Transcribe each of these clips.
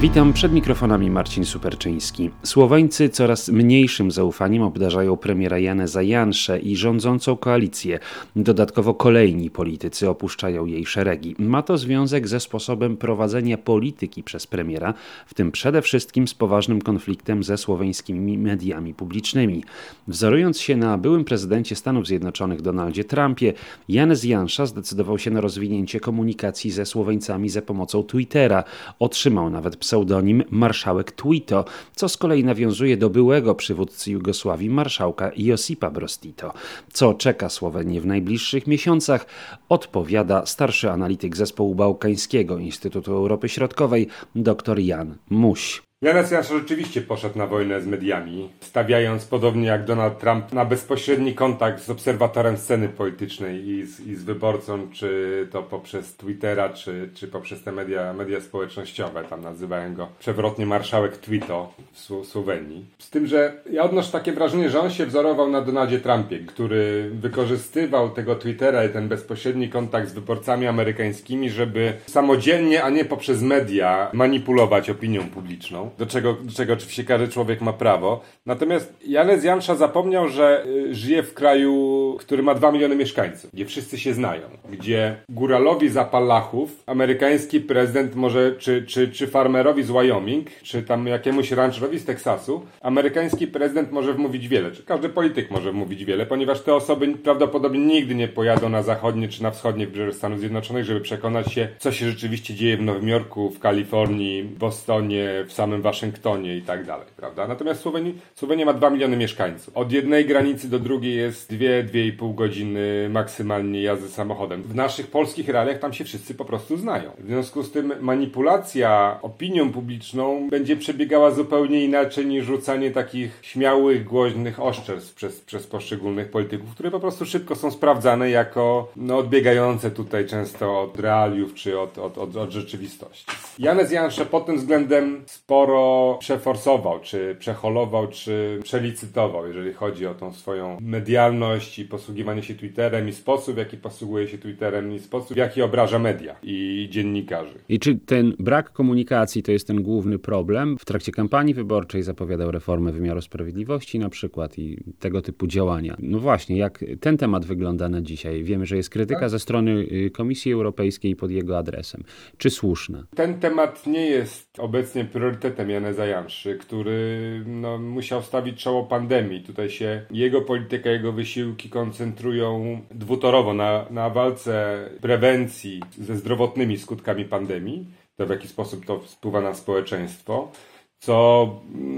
Witam przed mikrofonami Marcin Superczyński. Słoweńcy coraz mniejszym zaufaniem obdarzają premiera Janeza Jansze i rządzącą koalicję. Dodatkowo kolejni politycy opuszczają jej szeregi. Ma to związek ze sposobem prowadzenia polityki przez premiera, w tym przede wszystkim z poważnym konfliktem ze słoweńskimi mediami publicznymi. Wzorując się na byłym prezydencie Stanów Zjednoczonych Donaldzie Trumpie, Janez Jansza zdecydował się na rozwinięcie komunikacji ze Słoweńcami za pomocą Twittera. Otrzymał nawet pseudonim marszałek Twito, co z kolei nawiązuje do byłego przywódcy Jugosławii marszałka Josipa Broz Tito. Co czeka Słowenię w najbliższych miesiącach, odpowiada starszy analityk zespołu bałkańskiego Instytutu Europy Środkowej dr Jan Muś. Janez Janša rzeczywiście poszedł na wojnę z mediami, stawiając podobnie jak Donald Trump na bezpośredni kontakt z obserwatorem sceny politycznej i z, i z wyborcą, czy to poprzez Twittera, czy, czy poprzez te media, media społecznościowe. Tam nazywają go przewrotnie marszałek Twito w Słowenii. Z tym, że ja odnoszę takie wrażenie, że on się wzorował na Donaldzie Trumpie, który wykorzystywał tego Twittera i ten bezpośredni kontakt z wyborcami amerykańskimi, żeby samodzielnie, a nie poprzez media manipulować opinią publiczną do czego, do czego oczywiście każdy człowiek ma prawo. Natomiast Janez Jansza zapomniał, że y, żyje w kraju, który ma 2 miliony mieszkańców, gdzie wszyscy się znają, gdzie góralowi z Apalachów amerykański prezydent może, czy, czy, czy farmerowi z Wyoming, czy tam jakiemuś rancherowi z Teksasu, amerykański prezydent może wmówić wiele, czy każdy polityk może wmówić wiele, ponieważ te osoby prawdopodobnie nigdy nie pojadą na zachodnie czy na wschodnie wybrzeże Stanów Zjednoczonych, żeby przekonać się, co się rzeczywiście dzieje w Nowym Jorku, w Kalifornii, w Bostonie, w samym samym Waszyngtonie i tak dalej, prawda? Natomiast Słowenii, Słowenia ma 2 miliony mieszkańców. Od jednej granicy do drugiej jest 2-2,5 godziny maksymalnie jazdy samochodem. W naszych polskich realiach tam się wszyscy po prostu znają. W związku z tym manipulacja opinią publiczną będzie przebiegała zupełnie inaczej niż rzucanie takich śmiałych, głośnych oszczerstw przez, przez poszczególnych polityków, które po prostu szybko są sprawdzane jako no, odbiegające tutaj często od realiów czy od, od, od, od rzeczywistości. Janez Jansze pod tym względem sporo sporo przeforsował, czy przeholował, czy przelicytował, jeżeli chodzi o tą swoją medialność i posługiwanie się Twitterem i sposób, w jaki posługuje się Twitterem i sposób, w jaki obraża media i dziennikarzy. I czy ten brak komunikacji to jest ten główny problem? W trakcie kampanii wyborczej zapowiadał reformę wymiaru sprawiedliwości na przykład i tego typu działania. No właśnie, jak ten temat wygląda na dzisiaj? Wiemy, że jest krytyka tak? ze strony y, Komisji Europejskiej pod jego adresem. Czy słuszna? Ten temat nie jest obecnie priorytetem prezydentem Janeza Janszy, który no, musiał stawić czoło pandemii. Tutaj się jego polityka, jego wysiłki koncentrują dwutorowo na, na walce prewencji ze zdrowotnymi skutkami pandemii, to w jaki sposób to wpływa na społeczeństwo co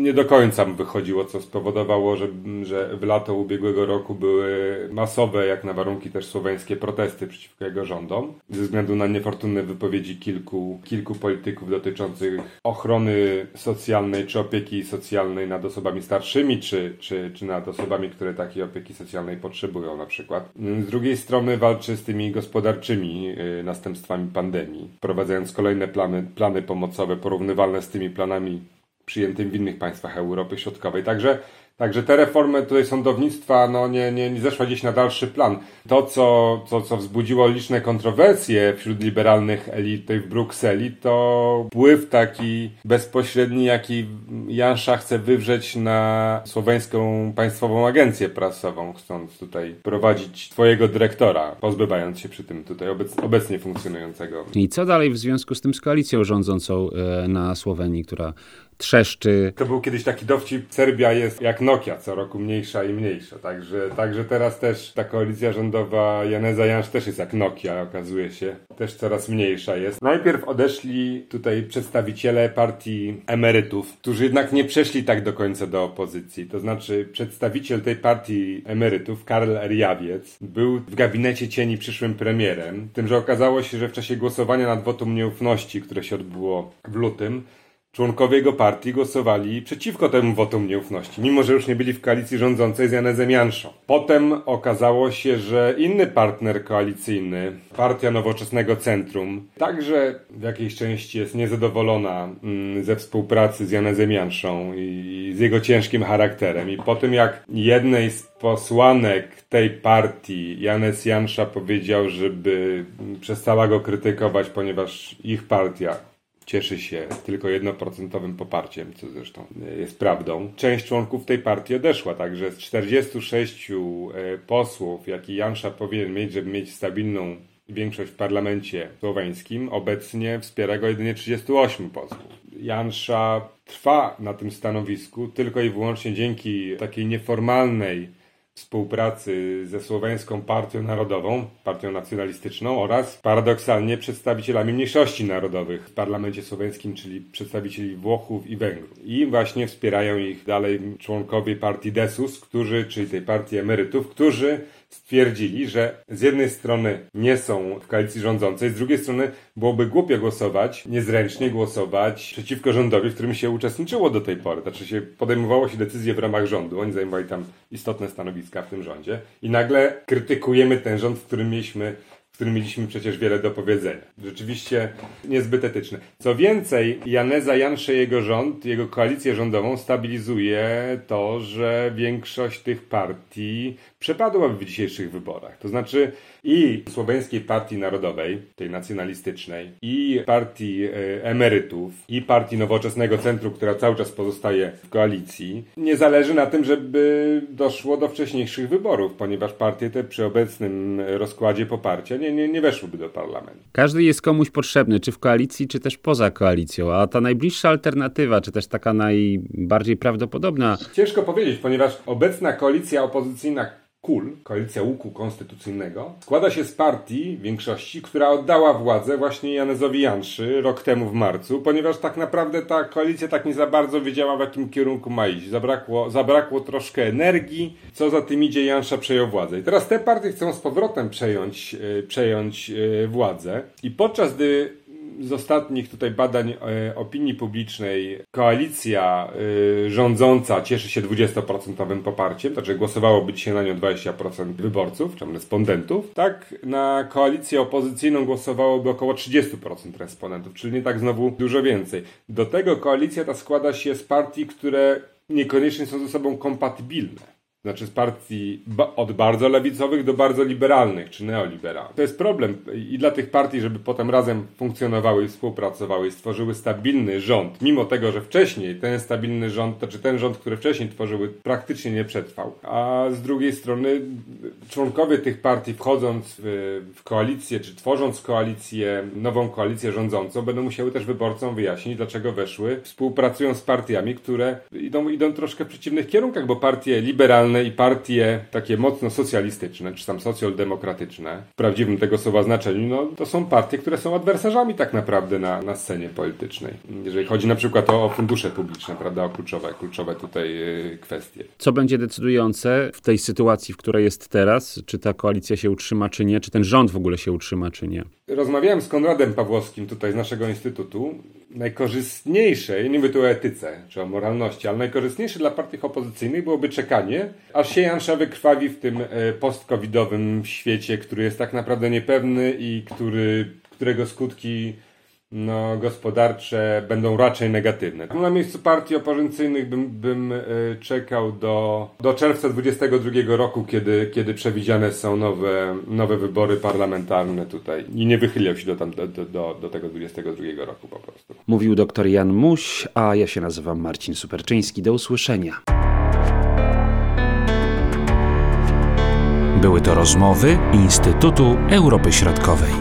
nie do końca wychodziło, co spowodowało, że, że w lato ubiegłego roku były masowe, jak na warunki też słoweńskie, protesty przeciwko jego rządom, ze względu na niefortunne wypowiedzi kilku, kilku polityków dotyczących ochrony socjalnej czy opieki socjalnej nad osobami starszymi, czy, czy, czy nad osobami, które takiej opieki socjalnej potrzebują na przykład. Z drugiej strony walczy z tymi gospodarczymi y, następstwami pandemii, wprowadzając kolejne plany, plany pomocowe porównywalne z tymi planami przyjętym w innych państwach Europy Środkowej. Także Także te reformy tutaj sądownictwa no, nie, nie, nie zeszła gdzieś na dalszy plan. To, co, co, co wzbudziło liczne kontrowersje wśród liberalnych elit tutaj w Brukseli, to wpływ taki bezpośredni, jaki Jansza chce wywrzeć na słoweńską państwową agencję prasową, chcąc tutaj prowadzić swojego dyrektora, pozbywając się przy tym tutaj obec, obecnie funkcjonującego. I co dalej w związku z tym z koalicją rządzącą e, na Słowenii, która trzeszczy. To był kiedyś taki dowcip, Serbia jest jak Nokia, co roku mniejsza i mniejsza, także, także teraz też ta koalicja rządowa Janeza Jansz też jest jak Nokia, okazuje się, też coraz mniejsza jest. Najpierw odeszli tutaj przedstawiciele partii emerytów, którzy jednak nie przeszli tak do końca do opozycji, to znaczy przedstawiciel tej partii emerytów, Karl Erjawiec, był w gabinecie cieni przyszłym premierem, tym, że okazało się, że w czasie głosowania nad wotum nieufności, które się odbyło w lutym, członkowie jego partii głosowali przeciwko temu wotum nieufności, mimo że już nie byli w koalicji rządzącej z Janezem Janszą. Potem okazało się, że inny partner koalicyjny, Partia Nowoczesnego Centrum, także w jakiejś części jest niezadowolona mm, ze współpracy z Janezem Janszą i z jego ciężkim charakterem. I po tym jak jednej z posłanek tej partii Janes Jansza powiedział, żeby przestała go krytykować, ponieważ ich partia cieszy się tylko jednoprocentowym poparciem, co zresztą jest prawdą. Część członków tej partii odeszła, także z 46 e, posłów, jaki Jansza powinien mieć, żeby mieć stabilną większość w parlamencie słoweńskim, obecnie wspiera go jedynie 38 posłów. Jansza trwa na tym stanowisku tylko i wyłącznie dzięki takiej nieformalnej współpracy ze Słoweńską Partią Narodową, Partią Nacjonalistyczną oraz paradoksalnie przedstawicielami mniejszości narodowych w parlamencie słoweńskim, czyli przedstawicieli Włochów i Węgrów. I właśnie wspierają ich dalej członkowie partii Desus, którzy, czyli tej partii emerytów, którzy stwierdzili, że z jednej strony nie są w koalicji rządzącej, z drugiej strony byłoby głupio głosować, niezręcznie głosować przeciwko rządowi, w którym się uczestniczyło do tej pory. Znaczy się podejmowało się decyzje w ramach rządu, oni zajmowali tam istotne w tym rządzie i nagle krytykujemy ten rząd, w którym mieliśmy którym mieliśmy przecież wiele do powiedzenia. Rzeczywiście niezbyt etyczne. Co więcej, Janeza Jansze, jego rząd, jego koalicję rządową stabilizuje to, że większość tych partii przepadłaby w dzisiejszych wyborach. To znaczy i Słoweńskiej Partii Narodowej, tej nacjonalistycznej, i Partii e, Emerytów, i Partii Nowoczesnego Centrum, która cały czas pozostaje w koalicji, nie zależy na tym, żeby doszło do wcześniejszych wyborów, ponieważ partie te przy obecnym rozkładzie poparcia nie, nie, nie weszłyby do parlamentu. Każdy jest komuś potrzebny, czy w koalicji, czy też poza koalicją, a ta najbliższa alternatywa, czy też taka najbardziej prawdopodobna. Ciężko powiedzieć, ponieważ obecna koalicja opozycyjna KUL, Koalicja Łuku Konstytucyjnego, składa się z partii większości, która oddała władzę właśnie Janezowi Janszy rok temu w marcu, ponieważ tak naprawdę ta koalicja tak nie za bardzo wiedziała w jakim kierunku ma iść. Zabrakło, zabrakło troszkę energii, co za tym idzie Jansza przejął władzę. I teraz te partie chcą z powrotem przejąć, e, przejąć e, władzę i podczas gdy z ostatnich tutaj badań e, opinii publicznej koalicja e, rządząca cieszy się 20% poparciem, znaczy głosowałoby dzisiaj na nią 20% wyborców, czy respondentów, tak na koalicję opozycyjną głosowałoby około 30% respondentów, czyli nie tak znowu dużo więcej. Do tego koalicja ta składa się z partii, które niekoniecznie są ze sobą kompatybilne. Znaczy z partii od bardzo lewicowych do bardzo liberalnych czy neoliberalnych. To jest problem i dla tych partii, żeby potem razem funkcjonowały i współpracowały i stworzyły stabilny rząd, mimo tego, że wcześniej ten stabilny rząd, to czy ten rząd, który wcześniej tworzyły, praktycznie nie przetrwał. A z drugiej strony członkowie tych partii wchodząc w, w koalicję, czy tworząc koalicję, nową koalicję rządzącą, będą musiały też wyborcom wyjaśnić, dlaczego weszły, współpracują z partiami, które idą, idą troszkę w przeciwnych kierunkach, bo partie liberalne i partie takie mocno socjalistyczne, czy tam socjaldemokratyczne, w prawdziwym tego słowa znaczeniu, no to są partie, które są adwersarzami tak naprawdę na, na scenie politycznej. Jeżeli chodzi na przykład o, o fundusze publiczne, prawda, o kluczowe, kluczowe tutaj yy, kwestie. Co będzie decydujące w tej sytuacji, w której jest teraz? Czy ta koalicja się utrzyma, czy nie? Czy ten rząd w ogóle się utrzyma, czy nie? Rozmawiałem z Konradem Pawłowskim tutaj z naszego instytutu. Najkorzystniejsze, nie mówię tu o etyce czy o moralności, ale najkorzystniejsze dla partii opozycyjnych byłoby czekanie, aż się Jansza wykrwawi w tym e, post-covidowym świecie, który jest tak naprawdę niepewny i który, którego skutki no, gospodarcze będą raczej negatywne. Na miejscu partii opozycyjnych bym, bym e, czekał do, do czerwca 2022 roku, kiedy, kiedy przewidziane są nowe, nowe wybory parlamentarne tutaj i nie wychyliał się do, tam, do, do, do tego 2022 roku po prostu. Mówił dr Jan Muś, a ja się nazywam Marcin Superczyński. Do usłyszenia. Były to rozmowy Instytutu Europy Środkowej.